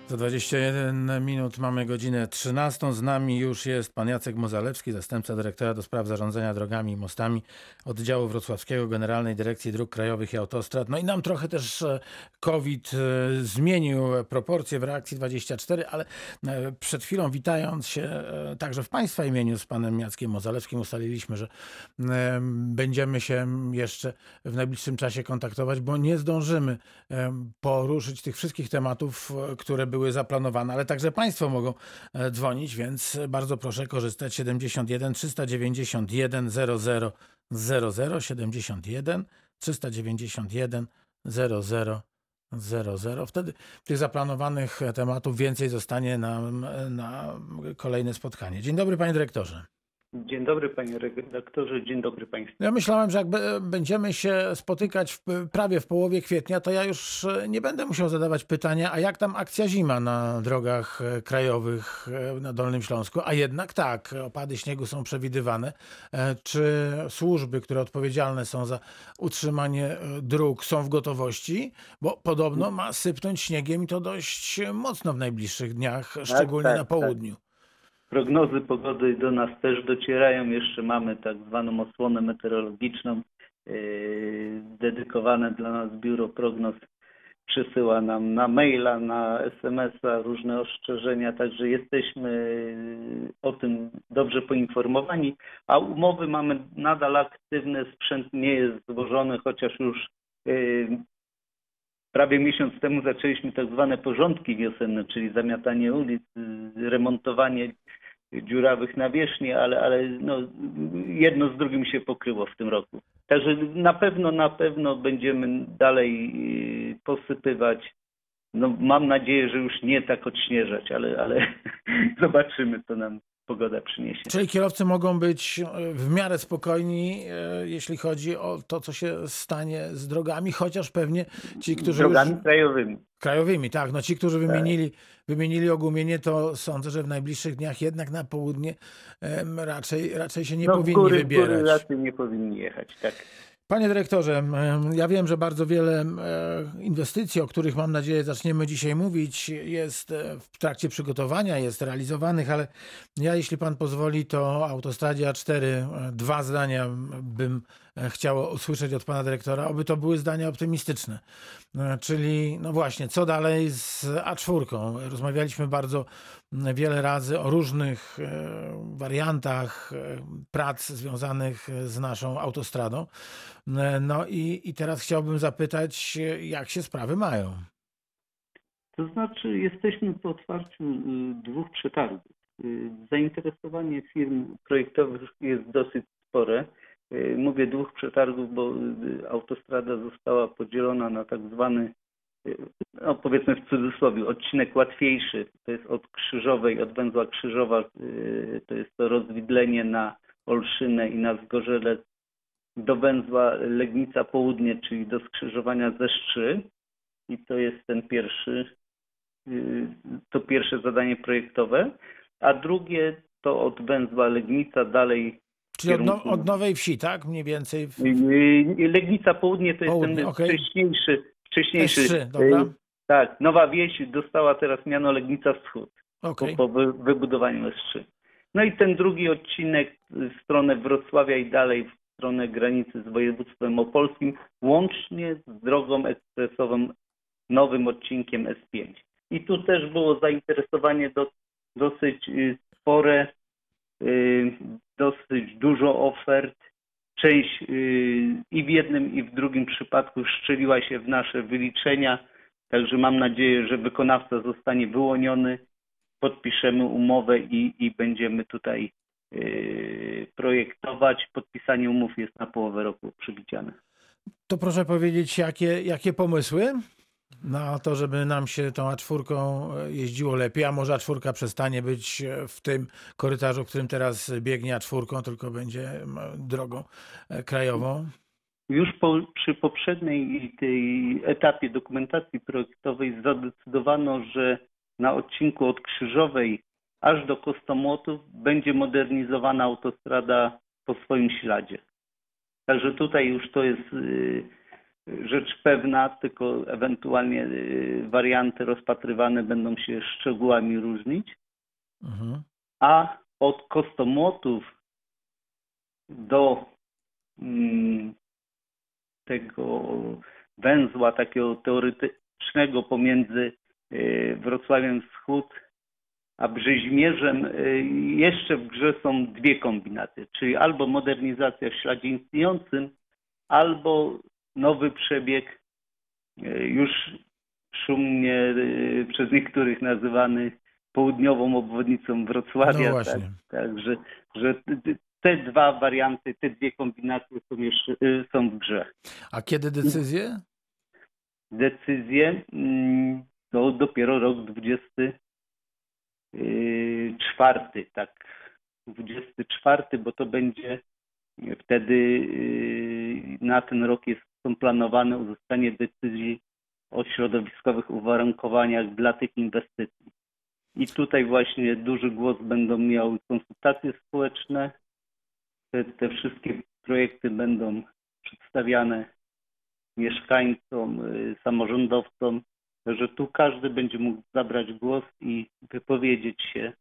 Za 21 minut mamy godzinę 13. Z nami już jest pan Jacek Mozalewski, zastępca dyrektora do spraw zarządzania drogami i mostami oddziału wrocławskiego Generalnej Dyrekcji Dróg Krajowych i Autostrad. No i nam trochę też e, COVID e, zmienił proporcje w reakcji 24, ale e, przed chwilą witając się także w państwa imieniu z panem Jackiem Mozalewskim ustaliliśmy, że będziemy się jeszcze w najbliższym czasie kontaktować, bo nie zdążymy poruszyć tych wszystkich tematów, które były były zaplanowane, ale także Państwo mogą e, dzwonić, więc bardzo proszę korzystać 71 391 00 00 71 391 00 00. Wtedy tych zaplanowanych tematów więcej zostanie nam na kolejne spotkanie. Dzień dobry, panie dyrektorze. Dzień dobry panie redaktorze, dzień dobry państwu. Ja myślałem, że jak będziemy się spotykać w, prawie w połowie kwietnia, to ja już e, nie będę musiał zadawać pytania, a jak tam akcja zima na drogach e, krajowych e, na Dolnym Śląsku? A jednak tak, opady śniegu są przewidywane. Czy służby, które odpowiedzialne są za utrzymanie dróg są w gotowości? Bo podobno ma sypnąć śniegiem i to dość mocno w najbliższych dniach, tak, szczególnie tak, tak, na południu. Tak. Prognozy pogody do nas też docierają. Jeszcze mamy tak zwaną osłonę meteorologiczną. Yy, dedykowane dla nas biuro prognoz przysyła nam na maila, na SMS-a różne ostrzeżenia, także jesteśmy o tym dobrze poinformowani, a umowy mamy nadal aktywne, sprzęt nie jest złożony, chociaż już yy, prawie miesiąc temu zaczęliśmy tak zwane porządki wiosenne, czyli zamiatanie ulic, remontowanie dziurawych nawierzchni, ale, ale no, jedno z drugim się pokryło w tym roku. Także na pewno, na pewno będziemy dalej y, posypywać. No, mam nadzieję, że już nie tak odśnieżać, ale, ale zobaczymy, co nam pogoda przyniesie. Czyli kierowcy mogą być e, w miarę spokojni, e, jeśli chodzi o to, co się stanie z drogami, chociaż pewnie ci, którzy. Drogami już... krajowymi. Krajowymi, tak. No ci, którzy tak. wymienili, tak. wymienili ogumienie, to sądzę, że w najbliższych dniach jednak na południe raczej, raczej się nie no, powinni góry, wybierać. Góry raczej nie powinni jechać, tak. Panie dyrektorze, ja wiem, że bardzo wiele inwestycji, o których mam nadzieję zaczniemy dzisiaj mówić, jest e, w trakcie przygotowania, jest realizowanych, ale ja, jeśli pan pozwoli, to autostradzie A4 e, dwa zdania bym e, chciał usłyszeć od pana dyrektora, oby to były zdania optymistyczne. Czyli, no właśnie, co dalej z A4? Rozmawialiśmy bardzo wiele razy o różnych wariantach prac związanych z naszą autostradą. No i, i teraz chciałbym zapytać, jak się sprawy mają. To znaczy, jesteśmy po otwarciu dwóch przetargów. Zainteresowanie firm projektowych jest dosyć spore. Y, mówię dwóch przetargów, bo autostrada została podzielona na tak zwany, no powiedzmy w cudzysłowie, odcinek łatwiejszy. To jest od Krzyżowej, od węzła Krzyżowa, to jest to rozwidlenie na Olszynę i na Zgorzelec do węzła Legnica Południe, czyli do skrzyżowania ze Szczy. I to jest ten pierwszy, y, to pierwsze zadanie projektowe. A drugie to od węzła Legnica dalej Czyli od, no, od, Nowej Wsi, tak? Mniej więcej. W... Legnica Południe to jest ten okay. wcześniejszy. wcześniejszy S3, dobra. Tak, Nowa Wieś dostała teraz miano Legnica Wschód okay. po, po wybudowaniu S3. No i ten drugi odcinek w stronę Wrocławia i dalej stronę granicy z województwem opolskim, łącznie z drogą ekspresową nowym odcinkiem S5. I tu też było zainteresowanie do, dosyć y, spore, dosyć dużo ofert. Część y, i w jednym, i w drugim przypadku szczeliła się w nasze wyliczenia, także mam nadzieję, że wykonawca zostanie wyłoniony, podpiszemy umowę i, i będziemy tutaj projektować. Podpisanie umów jest na połowę roku przewidziane. To proszę powiedzieć, jakie, jakie pomysły? Na to, żeby nam się tą A4 e, jeździło lepiej, a może A4 przestanie być e, w tym korytarzu, w którym teraz biegnie A4, tylko będzie drogą e, krajową? Już po, przy poprzedniej tej etapie dokumentacji projektowej zadecydowano, że na odcinku od Krzyżowej aż do Kostomłotów będzie modernizowana autostrada po swoim śladzie. Także tutaj już to jest y, rzecz pewna, tylko ewentualnie y, warianty rozpatrywane będą się szczegółami różnić. Mhm. A od kostomłotów do mm, tego węzła takiego teoretycznego pomiędzy y, Wrocławiem Wschód a Brzeźmierzem y, jeszcze w grze są dwie kombinaty, czyli albo modernizacja w śladzie istniejącym, albo nowy przebieg, e, już szumnie e, przez niektórych nazywany południową obwodnicą Wrocławia. No tak, także że te dwa warianty, te dwie kombinacje są, jeszcze, e, są w grze. A kiedy decyzje? Decyzje mm, to dopiero rok 24, tak. 24, bo to będzie wtedy na ten rok jest są planowane uzyskanie decyzji o środowiskowych uwarunkowaniach dla tych inwestycji. I tutaj właśnie duży głos będą miały konsultacje społeczne. Te, te wszystkie projekty będą przedstawiane mieszkańcom, y, samorządowcom, że tu każdy będzie mógł zabrać głos i wypowiedzieć się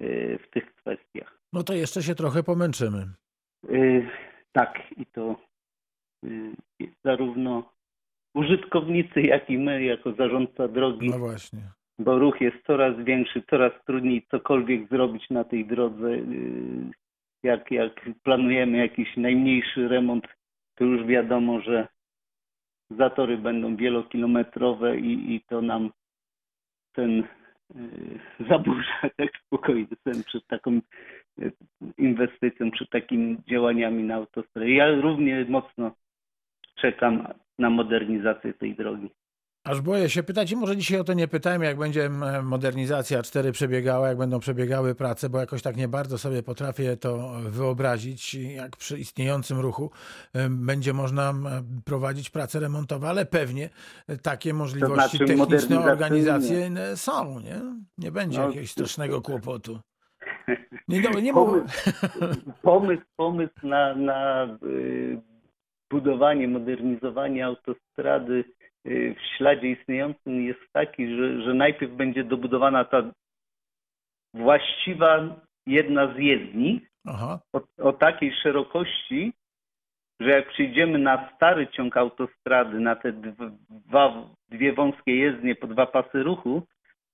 y, w tych kwestiach. No to jeszcze się trochę pomęczymy. Y, tak, i to zarówno użytkownicy, jak i my jako zarządca drogi. No właśnie. Bo ruch jest coraz większy, coraz trudniej cokolwiek zrobić na tej drodze. Y, jak, jak planujemy jakiś najmniejszy remont, to już wiadomo, że zatory będą wielokilometrowe i, i to nam ten y, zaburza tak spokojnie sen przed taką inwestycją, przed takimi działaniami na autostradzie. Ja równie mocno czekam na modernizację tej drogi. Aż boję się pytać i może dzisiaj o to nie pytałem, jak będzie modernizacja 4 przebiegała, jak będą przebiegały prace, bo jakoś tak nie bardzo sobie potrafię to wyobrazić, jak przy istniejącym ruchu będzie można prowadzić prace remontowe, ale pewnie takie możliwości to znaczy techniczne, organizacyjne są, nie? Nie będzie no, jakiegoś strasznego kłopotu. Nie, no, nie pomysł, pomysł, pomysł na, na y, budowanie, modernizowanie autostrady y, w śladzie istniejącym jest taki, że, że najpierw będzie dobudowana ta właściwa jedna z jezdni o, o takiej szerokości, że jak przyjdziemy na stary ciąg autostrady, na te dwa, dwie wąskie jezdnie po dwa pasy ruchu,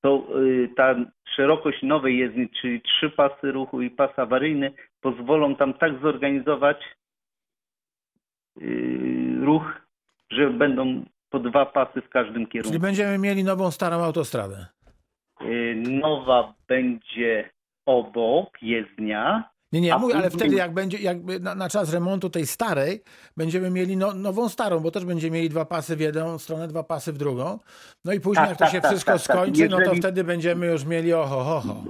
to y, ta szerokość nowej jezdni, czyli trzy pasy ruchu i pas awaryjny, pozwolą tam tak zorganizować ruch, że będą po dwa pasy w każdym kierunku. Czyli będziemy mieli nową, starą autostradę. Y, nowa będzie obok, jezdnia. Nie, nie, mój, ale wtedy jak będzie, na, na, czas remontu tej starej, będziemy mieli no, nową starą, bo też będziemy mieli dwa pasy w jedną stronę, dwa pasy w drugą. No i później tak, jak to tak, się tak, wszystko tak, tak. skończy, Jeżeli... no to wtedy będziemy już mieli oho, ho, ho.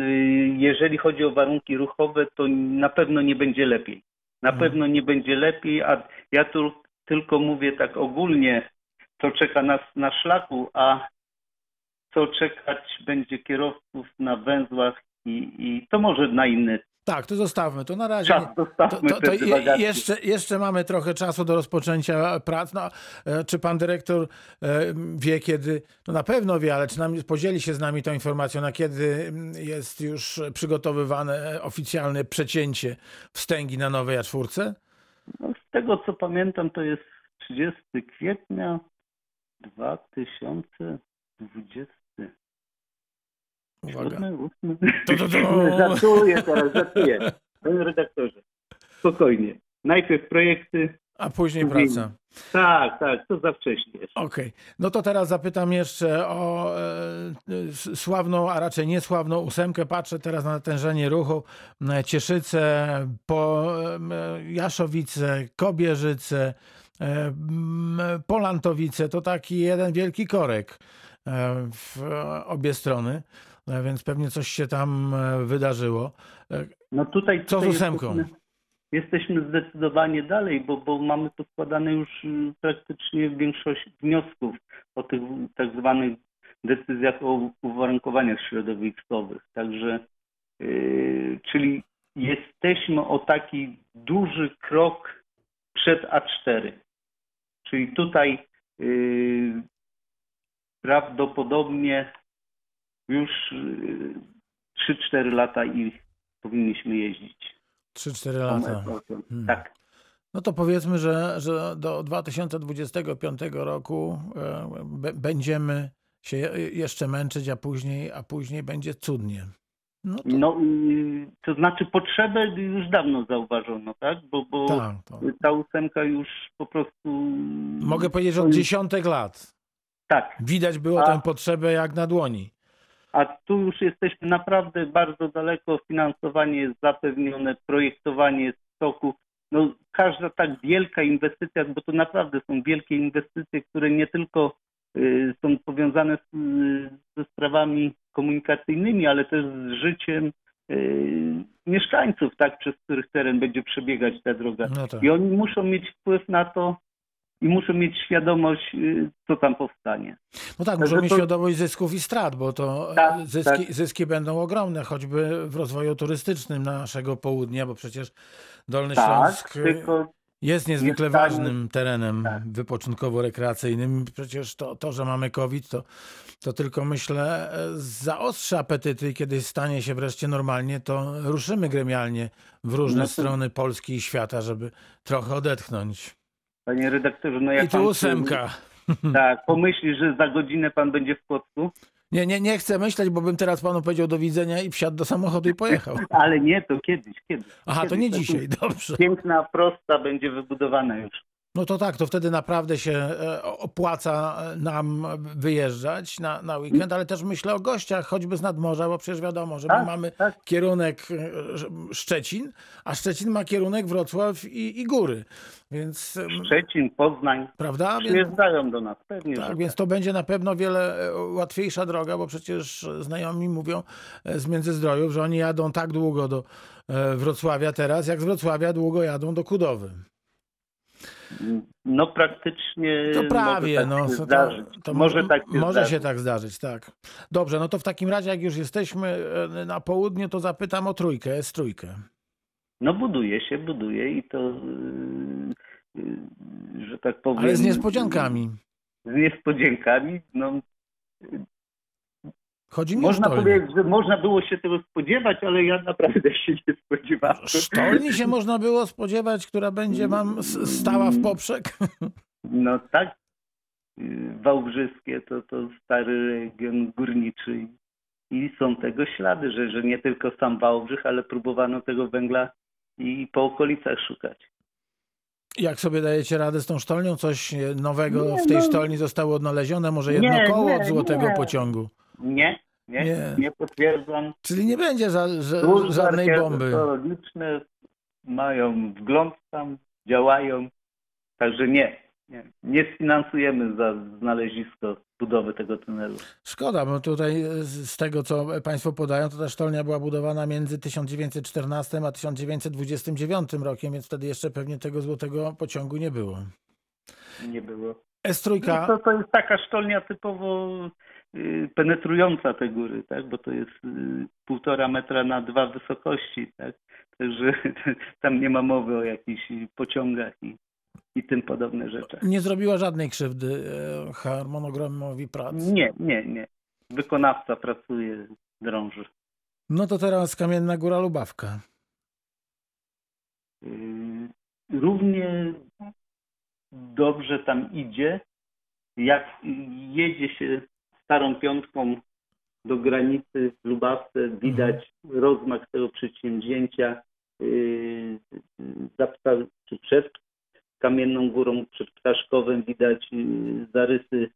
Y, jeżeli chodzi o warunki ruchowe, to na pewno nie będzie lepiej. Na mhm. pewno nie będzie lepiej, a ja tu tylko mówię tak ogólnie, co czeka nas na szlaku, a co czekać będzie kierowców na węzłach i, i to może na inny tak, to zostawmy. To na razie. Czas, zostawmy to, to, to jeszcze, jeszcze mamy trochę czasu do rozpoczęcia prac. No, e, czy pan dyrektor e, wie, kiedy, no na pewno wie, ale czy nam podzieli się z nami tą informacją, na kiedy mm, jest już przygotowywane oficjalne przecięcie wstęgi na nowej A4? z tego co pamiętam, to jest 30 kwietnia 2020. Uwaga. Żartuję teraz, żartuję. Panie redaktorze, spokojnie. Najpierw projekty. A później praca. Tak, tak, to za wcześnie. Okej, no to teraz zapytam jeszcze o e, sławną, a raczej niesławną ósemkę. Patrzę teraz na natężenie ruchu. E, Cieszyce, po, em, Jaszowice, Kobierzyce, e, Polantowice. To taki jeden wielki korek e, w obie strony, E, więc pewnie coś się tam e, wydarzyło. E, No tutaj, Co z tutaj ósemką? Jesteśmy, jesteśmy zdecydowanie dalej, bo, bo mamy poskładane już y, praktycznie większość wniosków o tych tak zwanych decyzjach o uwarunkowaniach środowiskowych. Także, yy, czyli jesteśmy o taki duży krok przed A4. Czyli tutaj yy, prawdopodobnie już yy, 3-4 lata i powinniśmy jeździć. 3-4 lata. Hmm. Tak. No to powiedzmy, że, że do 2025 roku e, będziemy się je- jeszcze męczyć, a później, a później będzie cudnie. No to, No, to znaczy potrzebę już dawno zauważono, tak? Bo, bo tak, to. ta ósemka już po prostu... Mogę powiedzieć, że od dziesiątek lat Tak, widać było A- tę potrzebę jak na dłoni. A tu już jesteśmy naprawdę bardzo daleko, finansowanie jest zapewnione, projektowanie jest w toku. No, każda tak wielka inwestycja, bo to naprawdę są wielkie inwestycje, które nie tylko y, są powiązane z, y, ze sprawami komunikacyjnymi, ale też z życiem y, mieszkańców, tak, przez których teren będzie przebiegać ta droga. No tak. I oni muszą mieć wpływ na to i muszą mieć świadomość, y, co tam powstanie. No tak, muszą mieć to- świadomość zysków i strat, bo to Tak, zyski, tak. zyski będą ogromne, choćby w rozwoju turystycznym naszego południa, bo przecież Dolny Tak, Śląsk jest niezwykle Jest ważnym terenem Tak. wypoczynkowo-rekreacyjnym. Przecież to, to, że mamy COVID, to, to tylko myślę zaostrzy apetyty. Kiedy stanie się wreszcie normalnie, to ruszymy gremialnie w różne No to- strony Polski i świata, żeby trochę odetchnąć. Panie redaktorze, no jak I tu pan ósemka. tak, pomyśli, że za godzinę pan będzie w Płocku, Nie, nie, nie chcę myśleć, bo bym teraz panu powiedział do widzenia i wsiadł do samochodu i pojechał. ale nie, to kiedyś, kiedyś. Aha, to Kiedyś. nie Tak dzisiaj, dobrze. Piękna prosta będzie wybudowana już. No to tak, to wtedy naprawdę się e, opłaca nam wyjeżdżać na, na weekend, ale też myślę o gościach, choćby z nadmorza, bo przecież wiadomo, że my Tak, mamy tak. kierunek e, Szczecin, a Szczecin ma kierunek Wrocław i, i góry, więc Szczecin, Poznań prawda? Przyjeżdżają do nas, pewnie, że tak, więc to będzie na pewno wiele e, łatwiejsza droga, bo przecież znajomi mówią e, z Międzyzdrojów, że oni jadą tak długo do e, Wrocławia teraz, jak z Wrocławia długo jadą do Kudowy. No praktycznie To prawie, może tak no. to- to może mo- tak się może zdarzyć. się tak zdarzyć, tak. Dobrze, no to w takim razie, jak już jesteśmy e, na południu, to zapytam o trójkę, jest trójkę. No buduje się, buduje i to, yy, yy, że tak powiem... Ale z niespodziankami. Z niespodziankami, no Chodzi mi można o powiedzieć, że można było się tego spodziewać, ale ja naprawdę się nie spodziewałem. Sztolni się można było spodziewać, która będzie wam s- stała w poprzek? No tak, Wałbrzyskie to, to stary region górniczy i są tego ślady, że, że nie tylko sam Wałbrzych, ale próbowano tego węgla i po okolicach szukać. Jak sobie dajecie radę z tą sztolnią? Coś e, nowego Nie, w tej no. sztolni zostało odnalezione? Może jedno Nie, koło nie, od złotego pociągu? Nie, nie, Nie. nie, potwierdzam. Czyli nie będzie za, że, żadnej bomby. archeologiczne mają wgląd tam, działają, także nie. Nie, nie sfinansujemy za znalezisko budowy tego tunelu. Szkoda, bo tutaj e, z tego, co Państwo podają, to ta sztolnia była budowana między 1914 a 1929 rokiem, więc wtedy jeszcze pewnie tego złotego pociągu nie było. Nie było. S3, No to, to jest taka sztolnia typowo penetrująca te góry, tak? bo to jest y, półtora metra na dwa wysokości, tak? Także tam nie ma mowy o jakichś pociągach i, i tym podobne rzeczach. nie zrobiła żadnej krzywdy e, harmonogramowi prac. Nie, nie, nie. Wykonawca pracuje, drąży. No to teraz Kamienna Góra Lubawka. Y, równie dobrze tam idzie, jak jedzie się starą piątką do granicy w Lubawce, widać rozmach tego przedsięwzięcia yy, za pta- czy przed Kamienną Górą, przed Ptaszkowem widać yy, zarysy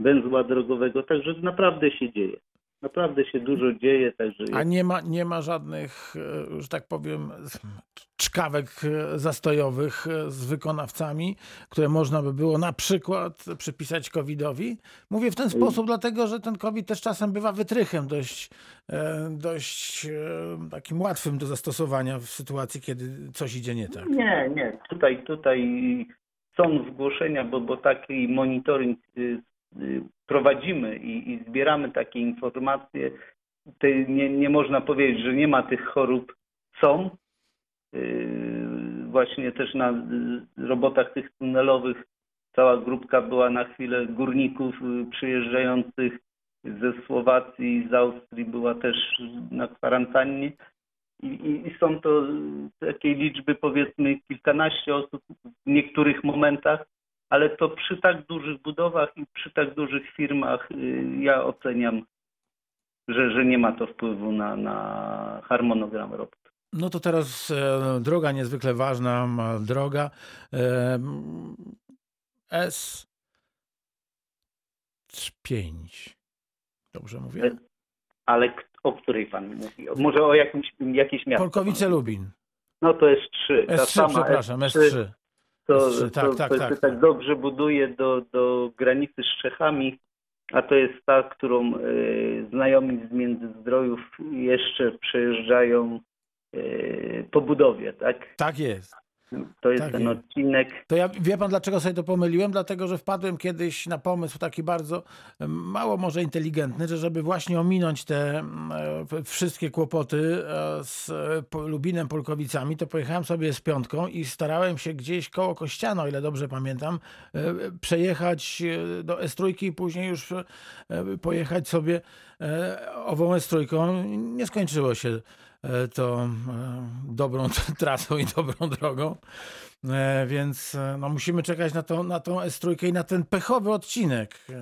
węzła drogowego, także naprawdę się dzieje. Naprawdę się dużo dzieje, także A nie ma, nie ma żadnych, e, że tak powiem, czkawek e, zastojowych e, z wykonawcami, które można by było na przykład przypisać COVID-owi. Mówię w ten sposób, dlatego że ten COVID też czasem bywa wytrychem dość, dość takim łatwym do zastosowania w sytuacji, kiedy coś idzie nie tak. Nie, nie. Tutaj, tutaj są zgłoszenia, bo, bo taki monitoring y, y, prowadzimy i, i zbieramy takie informacje. Nie, nie można powiedzieć, że nie ma tych chorób. Są. Y, Właśnie też na y, robotach tych tunelowych cała grupka była na chwilę górników y, przyjeżdżających ze Słowacji, z Austrii była też na kwarantannie. I, i, I są to takiej liczby powiedzmy kilkanaście osób w niektórych momentach, ale to przy tak dużych budowach i przy tak dużych firmach y, ja oceniam, że, że nie ma to wpływu na, na harmonogram robót. No to teraz e, droga niezwykle ważna, droga e, S5. Dobrze mówię? Ale k- o której pan mówi? Może o jakimś, jakieś miasto? Polkowice Lubin. No to jest 3. S3, przepraszam, S3. to, S3, tak, to, tak, to tak, się tak. tak dobrze buduje do, do granicy z Czechami, a to jest ta, którą e, znajomi z Międzyzdrojów jeszcze przejeżdżają e, po budowie, tak? Tak jest. To jest Tak ten odcinek. To ja wie pan, dlaczego sobie to pomyliłem? Dlatego, że wpadłem kiedyś na pomysł taki bardzo mało może inteligentny, że żeby właśnie ominąć te wszystkie kłopoty e, z e, Lubinem, Polkowicami, to pojechałem sobie z piątką i starałem się gdzieś koło Kościana, o ile dobrze pamiętam, e, przejechać do S3 i później już pojechać sobie ową S3. Nie skończyło się to e, dobrą trasą i dobrą drogą. E, Więc e, no, musimy czekać na, tą na tą S3 i na ten pechowy odcinek e,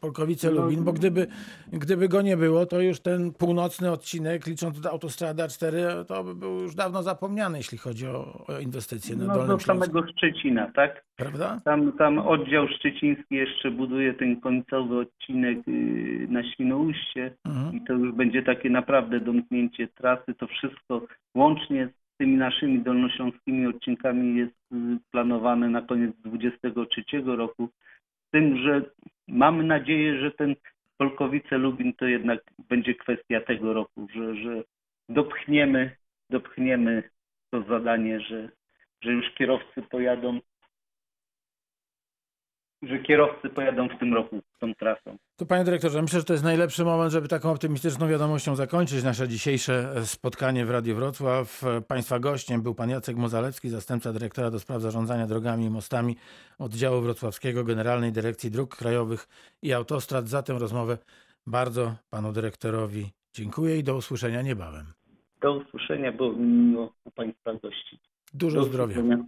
Polkowice-Lubin, bo gdyby, gdyby go nie było, to już ten północny odcinek, licząc autostrada 4, to by był już dawno zapomniany, jeśli chodzi o, o inwestycje na No, Dolnym do Śląsku. samego Szczecina, tak? Prawda? Tam, tam oddział szczeciński jeszcze buduje ten końcowy odcinek y, na Świnoujście Mhm. i to już będzie takie naprawdę domknięcie trasy. To wszystko łącznie z tymi naszymi dolnośląskimi odcinkami jest y, planowane na koniec 2023 roku. Z tym, że mamy nadzieję, że ten Polkowice-Lubin to jednak będzie kwestia tego roku, że, że dopchniemy, dopchniemy to zadanie, że, że już kierowcy pojadą że kierowcy pojadą w tym roku tą trasą. To panie dyrektorze, myślę, że to jest najlepszy moment, żeby taką optymistyczną wiadomością zakończyć nasze dzisiejsze e, spotkanie w Radiu Wrocław. E, Państwa gościem był pan Jacek Mozalecki, zastępca dyrektora do spraw zarządzania drogami i mostami oddziału wrocławskiego Generalnej Dyrekcji Dróg Krajowych i Autostrad. Za tę rozmowę bardzo panu dyrektorowi dziękuję i do usłyszenia niebawem. Do usłyszenia, bo miło u Państwa gościć. Dużo Do zdrowia. usłyszenia.